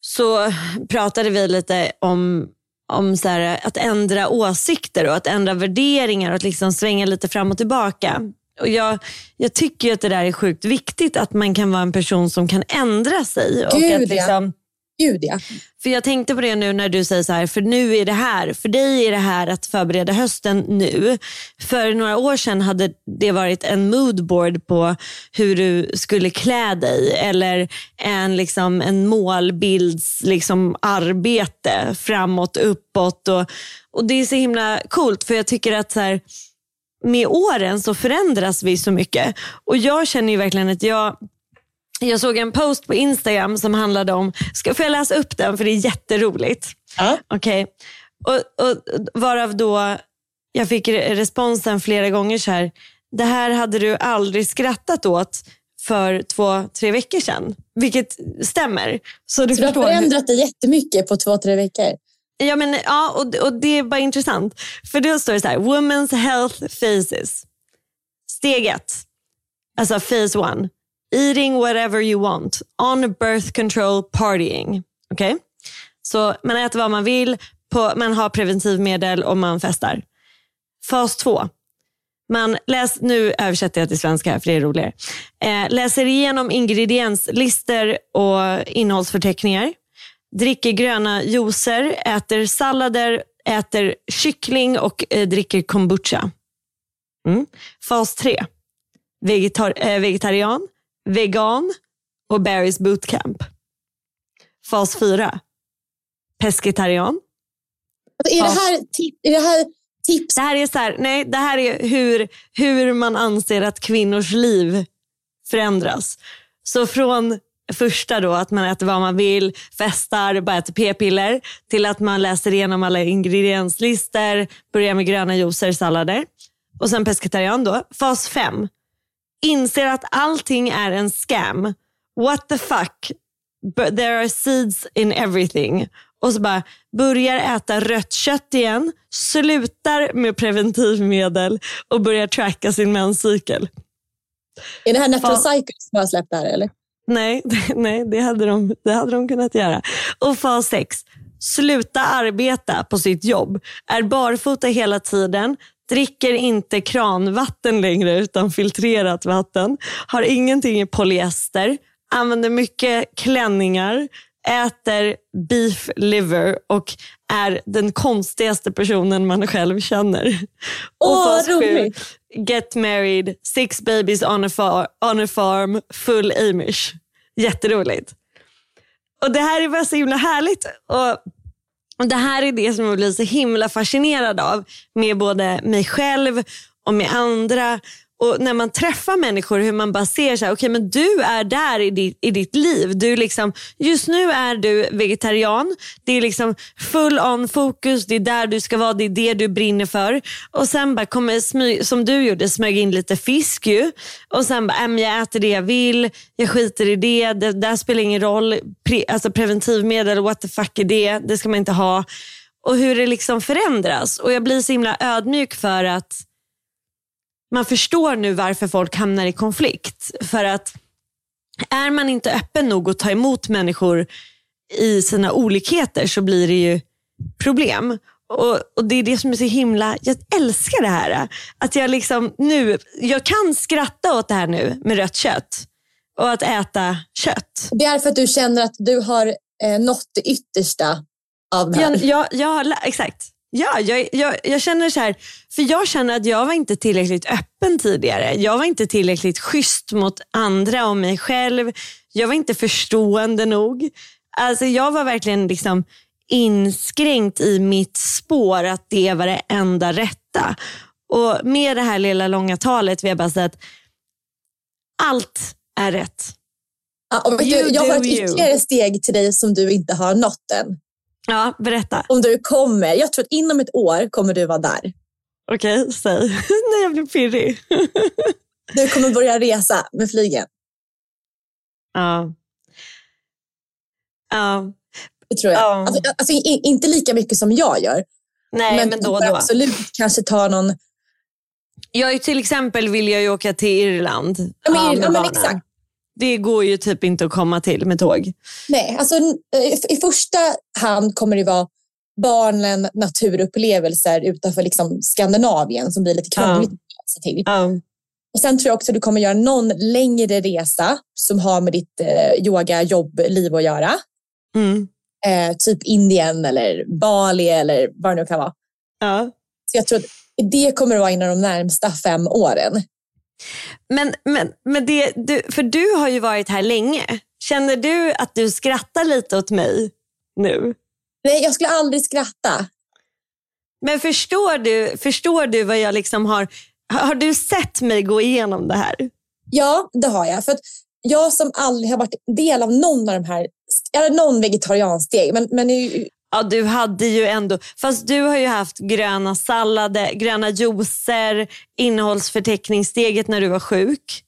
så pratade vi lite om, om så här, att ändra åsikter och att ändra värderingar och att liksom svänga lite fram och tillbaka. Och jag, jag tycker att det där är sjukt viktigt, att man kan vara en person som kan ändra sig. och Gud, att liksom, Gud ja. för jag tänkte på det nu när du säger så här, för nu är det här, för dig är det här att förbereda hösten nu. För några år sedan hade det varit en moodboard på hur du skulle klä dig eller en, liksom, en målbilds liksom, arbete framåt, uppåt. Och, och Det är så himla coolt för jag tycker att så här, med åren så förändras vi så mycket. Och jag känner ju verkligen att jag jag såg en post på Instagram som handlade om, ska, får jag läsa upp den för det är jätteroligt. Ja. Okej. Och, och, varav då jag fick re- responsen flera gånger så här, det här hade du aldrig skrattat åt för två, tre veckor sedan. Vilket stämmer. Så du Så du har förändrat dig jättemycket på två, tre veckor. Ja, men, ja och, och det är bara intressant. För då står det så här, Women's Health Phases. Steg ett, alltså phase one. Eating whatever you want. On birth control partying. Okej? Så man äter vad man vill, på, man har preventivmedel och man festar. Fas två. Man läs, nu översätter jag till svenska här för det är roligare. Eh, läser igenom ingredienslistor och innehållsförteckningar dricker gröna juicer, äter sallader, äter kyckling och eh, dricker kombucha. Mm. Fas tre. Vegetar eh, vegetarian, vegan och Barry's bootcamp. Fas 4. Pescetarian. Alltså, är, det här, är det här tips? Det här är, så här, nej, det här är hur, hur man anser att kvinnors liv förändras. Så från första då att man äter vad man vill, festar, bara äter p-piller till att man läser igenom alla ingredienslistor, börjar med gröna juicer, sallader och sen pescetarian då. Fas 5. Inser att allting är en scam. What the fuck? But there are seeds in everything. Och så bara börjar äta rött kött igen, slutar med preventivmedel och börjar tracka sin menscykel. Är det här Natural. Cycles som har släppt det här eller? Nej, nej det, hade de, det hade de kunnat göra. Och fas 6. Sluta arbeta på sitt jobb. Är barfota hela tiden. Dricker inte kranvatten längre utan filtrerat vatten. Har ingenting i polyester. Använder mycket klänningar. Äter beef liver och är den konstigaste personen man själv känner. Åh, 7. roligt. Get married, six babies on a, far, on a farm, full Amish. Jätteroligt. Och Det här är bara så himla härligt. Och och Det här är det som jag blir så himla fascinerad av med både mig själv och med andra. Och När man träffar människor, hur man bara ser så här, okay, men du är där i ditt, i ditt liv. Du liksom, just nu är du vegetarian. Det är liksom full on fokus. Det är där du ska vara. Det är det du brinner för. Och Sen bara kommer, smy, som du gjorde, smög in lite fisk. Ju. Och sen bara, äm, jag äter det jag vill. Jag skiter i det. Det där spelar ingen roll. Pre, alltså preventivmedel, what the fuck är det? Det ska man inte ha. Och hur det liksom förändras. Och Jag blir så himla ödmjuk för att man förstår nu varför folk hamnar i konflikt. För att är man inte öppen nog att ta emot människor i sina olikheter så blir det ju problem. Och, och Det är det som är så himla, jag älskar det här. Att jag liksom nu, jag kan skratta åt det här nu med rött kött och att äta kött. Det är för att du känner att du har eh, nått det yttersta av det här. Jag, jag, jag har, exakt. Ja, jag, jag, jag känner så här, för jag känner att jag var inte tillräckligt öppen tidigare. Jag var inte tillräckligt schysst mot andra och mig själv. Jag var inte förstående nog. Alltså jag var verkligen liksom inskränkt i mitt spår att det var det enda rätta. Och med det här lilla långa talet vill jag bara säga att allt är rätt. Ja, du, jag har ett you. ytterligare steg till dig som du inte har nått än. Ja, berätta. Om du kommer, jag tror att inom ett år kommer du vara där. Okej, säg. Nej, jag blir pirrig. Du kommer börja resa med flygen. ja. Ja. Det tror jag. Ja. Alltså, alltså, inte lika mycket som jag gör. Nej, men, du då och då. absolut kanske ta någon... Jag till exempel vill jag ju åka till Irland. Ja, men, med ja, men exakt. Det går ju typ inte att komma till med tåg. Nej, alltså, eh, i första hand kommer det vara barnen naturupplevelser utanför liksom Skandinavien som blir lite krångligt att ta sig till. Ja. Och sen tror jag också att du kommer göra någon längre resa som har med ditt eh, yoga, jobb, liv att göra. Mm. Eh, typ Indien eller Bali eller vad det nu kan vara. Ja. Så jag tror att det kommer att vara inom de närmsta fem åren. Men, men, men det, du, för du har ju varit här länge. Känner du att du skrattar lite åt mig nu? Nej, jag skulle aldrig skratta. Men förstår du, förstår du vad jag liksom har... Har du sett mig gå igenom det här? Ja, det har jag. För jag som aldrig har varit del av någon av de här, eller någon vegetariansteg, men, men Ja, du hade ju ändå... Fast du har ju haft gröna sallader, gröna juicer, innehållsförteckningssteget när du var sjuk.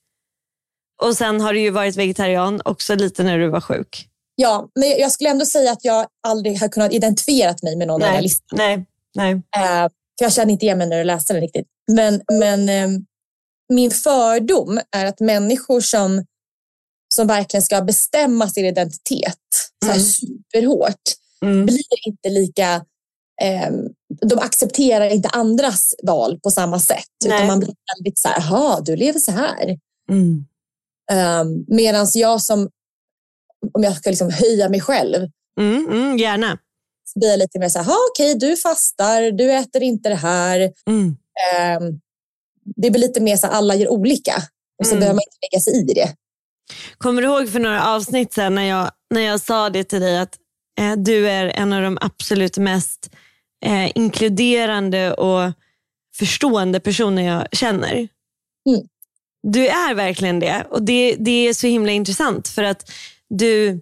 Och sen har du ju varit vegetarian också lite när du var sjuk. ja, men jag skulle ändå säga att jag aldrig har kunnat identifiera mig med någon av de här listorna. nej, nej. Eh, för jag kände inte igen mig när jag läste den riktigt. Men, men eh, min fördom är att människor som, som verkligen ska bestämma sin identitet så här Mm. superhårt Mm. blir inte lika... Eh, de accepterar inte andras val på samma sätt. Nej. Utan man blir väldigt så här, jaha, du lever så här. Mm. Um, Medan jag som, om jag ska liksom höja mig själv, Mm, mm, gärna. så blir jag lite mer så här, "Ha, okej, du fastar, du äter inte det här. Mm. Ehm, det blir lite mer så här, alla gör olika. Och så Mm. behöver man inte lägga sig i det. Kommer du ihåg för några avsnitt sen när jag, när jag sa det till dig att du är en av de absolut mest eh, inkluderande och förstående personer jag känner. Mm. Du är verkligen det och det, det är så himla intressant för att du,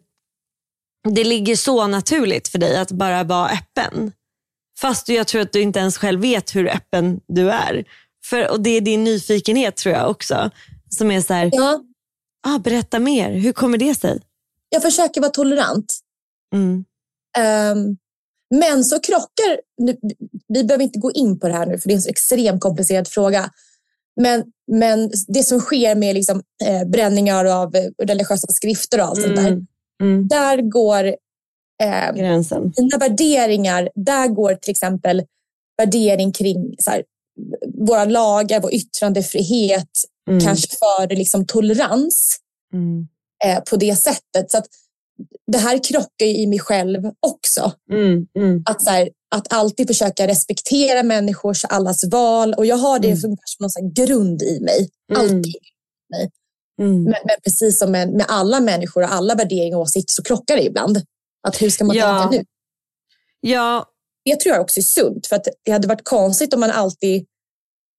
det ligger så naturligt för dig att bara vara öppen. Fast jag tror att du inte ens själv vet hur öppen du är. För, och Det är din nyfikenhet tror jag också. Som är så här, Ja, ah, berätta mer. Hur kommer det sig? jag försöker vara tolerant. Mm. Ehm, men så krockar, nu, vi behöver inte gå in på det här nu för det är en så extremt komplicerad fråga. Men, men det som sker med liksom, eh, bränningar av eh, religiösa skrifter och allt mm. sånt där, mm. där går eh, gränsen. Mina värderingar, där går till exempel värdering kring så här, våra lagar, vår yttrandefrihet, mm. kanske för liksom, tolerans mm. eh, på det sättet. Så att, det här krockar i mig själv också. Mm, mm. Att, så här, att alltid försöka respektera människors, allas val. Och jag har det mm. som någon grund i mig. Mm. Alltid. Mm. Men, men, precis som med, med, alla människor och alla värderingar och åsikter så krockar det ibland. Att hur ska man ja. tänka nu? Ja. Det tror jag också är sunt. För att det hade varit konstigt om man alltid,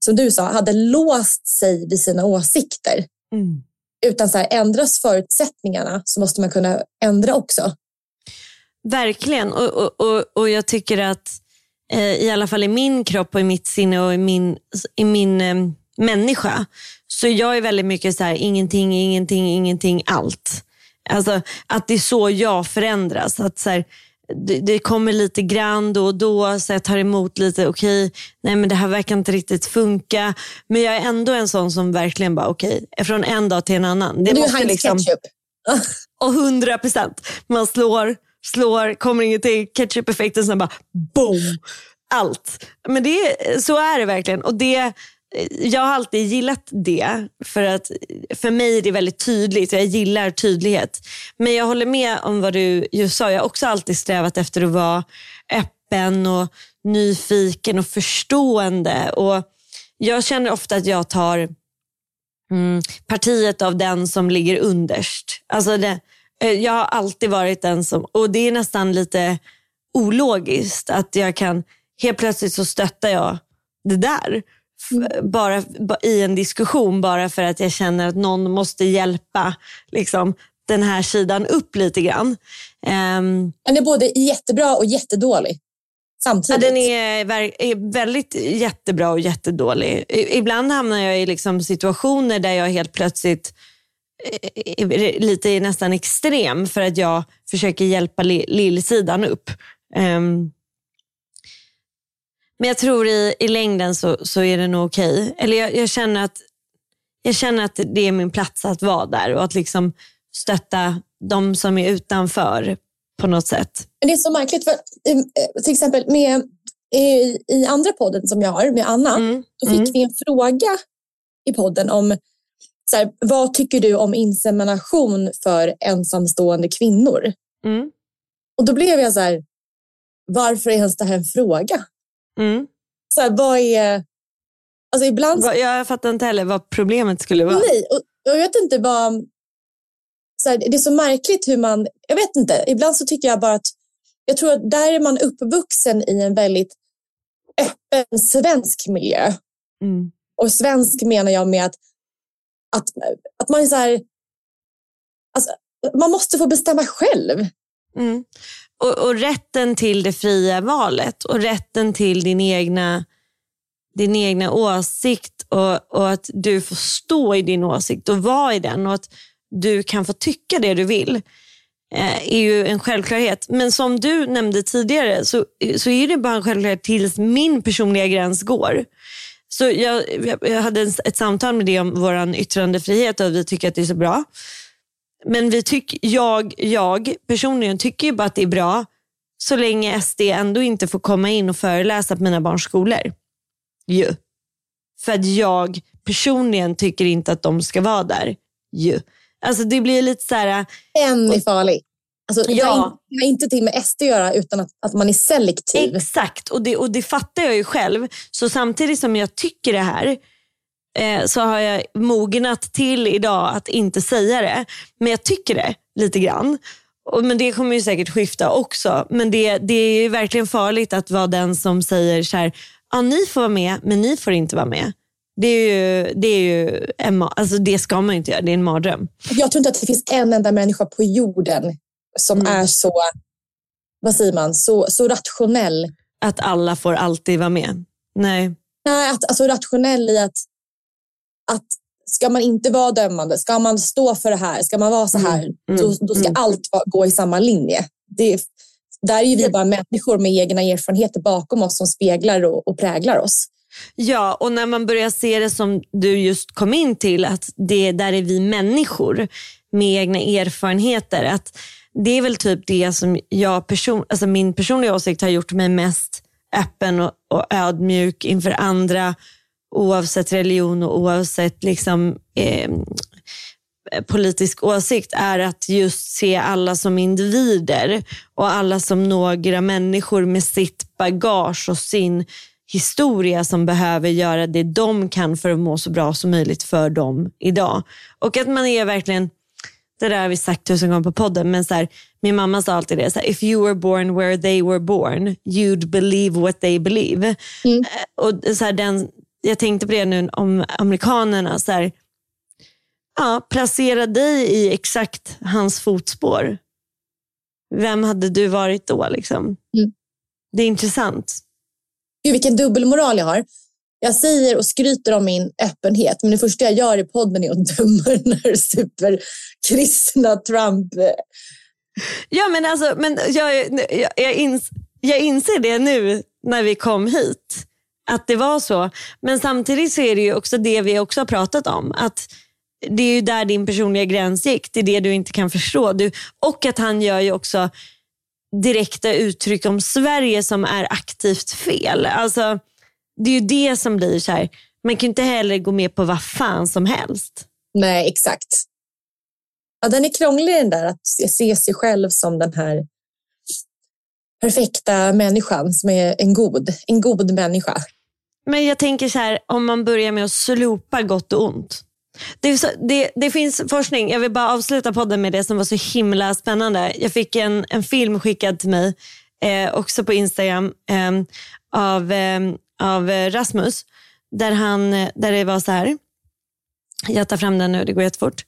som du sa, hade låst sig vid sina åsikter. Mm. Utan så här, ändras förutsättningarna så måste man kunna ändra också. Verkligen. Och, och, och, och jag tycker att eh, i alla fall i min kropp och i mitt sinne och i min, i min eh, människa så jag är väldigt mycket så här, ingenting, ingenting, ingenting, allt. Alltså att det är så jag förändras. Att så här, det, det, kommer lite grann då och då, så jag tar emot lite, okej, okay, nej men det här verkar inte riktigt funka. Men jag är ändå en sån som verkligen bara, okej, okay, från en dag till en annan. Det du måste är liksom, ketchup. och hundra procent. Man slår, slår, kommer ingenting, ketchup-effekten, sen bara boom. Allt. Men det, så är det verkligen. Och det jag har alltid gillat det. För att för mig är det väldigt tydligt jag gillar tydlighet. Men jag håller med om vad du just sa. Jag har också alltid strävat efter att vara öppen och nyfiken och förstående. Och jag känner ofta att jag tar mm, partiet av den som ligger underst. Alltså det, eh, jag har alltid varit den som, och det är nästan lite ologiskt att jag kan, helt plötsligt så stöttar jag det där. Mm. bara i en diskussion bara för att jag känner att någon måste hjälpa liksom, den här sidan upp lite grann. Um, den är både jättebra och jättedålig samtidigt. Ja, den är, är, väldigt jättebra och jättedålig. Ibland hamnar jag i liksom situationer där jag helt plötsligt är eh, eh, lite nästan extrem för att jag försöker hjälpa lillsidan upp. Um, men jag tror i, i längden så, så är det nog okej. Okay. Eller jag, jag, känner att, jag känner att det är min plats att vara där och att liksom stötta de som är utanför på något sätt. Det är så märkligt, för eh, till exempel med, i, i andra podden som jag har med Anna, mm. då fick mm. vi en fråga i podden om så här, vad tycker du om insemination för ensamstående kvinnor? Mm. Och då blev jag så här, varför är ens det här en fråga? Mm. Så här, vad är... Alltså ibland... Jag fattar inte heller vad problemet skulle vara. Nej, och, jag vet inte vad... Så här, det är så märkligt hur man... Jag vet inte. Ibland så tycker jag bara att... Jag tror att där är man uppvuxen i en väldigt öppen svensk miljö. Mm. Och svensk menar jag med att, att, att man är så här... Alltså, man måste få bestämma själv. Mm. Och, och, rätten till det fria valet och rätten till din egna, din egna åsikt och, och att du får stå i din åsikt och vara i den och att du kan få tycka det du vill eh, är ju en självklarhet. Men som du nämnde tidigare så, så är det bara en självklarhet tills min personliga gräns går. Så jag, jag hade ett samtal med dig om vår yttrandefrihet och vi tycker att det är så bra. Men vi tyck, jag, jag personligen tycker ju bara att det är bra så länge SD ändå inte får komma in och föreläsa på mina barns skolor. Ju. För att jag personligen tycker inte att de ska vara där. Ju. Alltså det blir lite så här... En är farlig. Alltså, ja. Det har inte till med SD att göra utan att, att man är selektiv. Exakt, och det, och det fattar jag ju själv. Så samtidigt som jag tycker det här eh, så har jag mognat till idag att inte säga det. Men jag tycker det lite grann. Och, men det kommer ju säkert skifta också. Men det, det är verkligen farligt att vara den som säger så här, ja, ni får vara med men ni får inte vara med. Det, är ju, det, är ju en, alltså det ska man inte göra, det är en mardröm. Jag tror inte att det finns en enda människa på jorden som mm. är så, vad säger man, så, så rationell. Att alla får alltid vara med? Nej. Nej, att, alltså rationell i att att ska man inte vara dömande, ska man stå för det här, ska man vara så här, mm. Mm. Då, då, ska mm. allt gå i samma linje. Det, där är ju vi bara människor med egna erfarenheter bakom oss som speglar och, och präglar oss. Ja, och när man börjar se det som du just kom in till, att det där är vi människor med egna erfarenheter. Att det är väl typ det som jag person, alltså min personliga åsikt har gjort mig mest öppen och, och ödmjuk inför andra oavsett religion och oavsett liksom, eh, politisk åsikt är att just se alla som individer och alla som några människor med sitt bagage och sin historia som behöver göra det de kan för att må så bra som möjligt för dem idag. Och att man är verkligen, det där har vi sagt tusen gånger på podden, men så här, min mamma sa alltid det, så här, if you were born where they were born, you'd believe what they believe. Mm. Och så här, den, jag tänkte på det nu om amerikanerna, så här, ja, placera dig i exakt hans fotspår. Vem hade du varit då? Liksom? Mm. Det är intressant. Gud, vilken dubbelmoral jag har. Jag säger och skryter om min öppenhet, men det första jag gör i podden är att döma den här superkristna Trump. Ja, men alltså, men jag, jag, jag, ins, jag inser det nu när vi kom hit, att det var så. Men samtidigt så är det ju också det vi också har pratat om. Att det är ju där din personliga gräns gick. Det är det du inte kan förstå. Du, och att han gör ju också direkta uttryck om Sverige som är aktivt fel. Alltså, det är ju det som blir så här. Man kan inte heller gå med på vad fan som helst. Nej, exakt. Ja, den är krånglig den där att se sig själv som den här perfekta människan som är en god, en god människa. Men jag tänker så här, om man börjar med att slopa gott och ont. Det, så, det, det, finns forskning, jag vill bara avsluta podden med det som var så himla spännande. Jag fick en, en film skickad till mig, eh, också på Instagram, eh, av, eh, av Rasmus. Där, han, där det var så här, jag tar fram den nu, det går jättefort.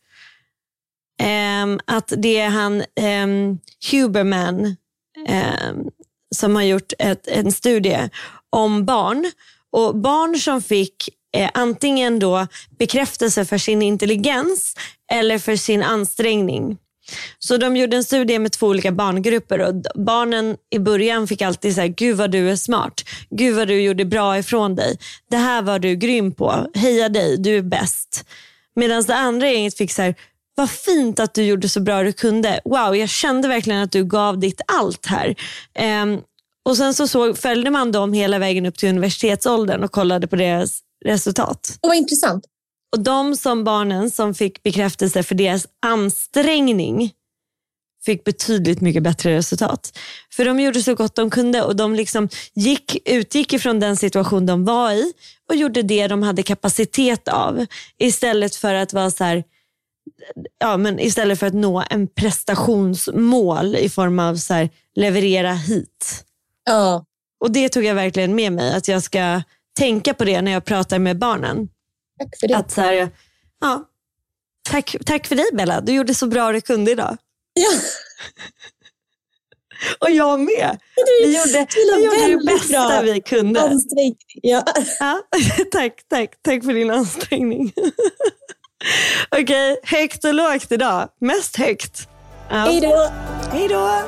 Eh, att det är han eh, Huberman eh, som har gjort ett, en studie om barn. Och Barn som fick eh, antingen då bekräftelse för sin intelligens eller för sin ansträngning. Så de gjorde en studie med två olika barngrupper och barnen i början fick alltid säga, gud vad du är smart. Gud vad du gjorde bra ifrån dig. Det här var du grym på. Heja dig, du är bäst. Medan det andra gänget fick så här, vad fint att du gjorde så bra du kunde. Wow, jag kände verkligen att du gav ditt allt här. Um, och Sen så såg, följde man dem hela vägen upp till universitetsåldern och kollade på deras resultat. Och vad intressant. Och de som barnen som fick bekräftelse för deras ansträngning fick betydligt mycket bättre resultat. För de gjorde så gott de kunde och de liksom gick, utgick ifrån den situation de var i och gjorde det de hade kapacitet av. Istället för att vara så här, ja, men istället för att nå en prestationsmål i form av så här, leverera hit. Ja. Och det tog jag verkligen med mig, att jag ska tänka på det när jag pratar med barnen. Tack för det. Att så här, ja, tack, tack för dig Bella, du gjorde så bra du kunde idag. Ja. Och jag med. Vi gjorde, vi gjorde det bästa bra. vi kunde. Ansträngning. Ja. ja. tack, tack, tack för din ansträngning. Okej, okay, högt och lågt idag. Mest högt. Ja. Hej då. Hej då.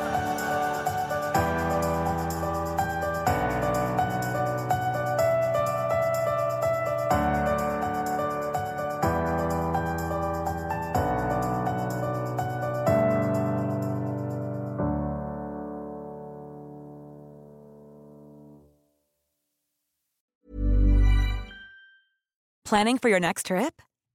Planning for your next trip?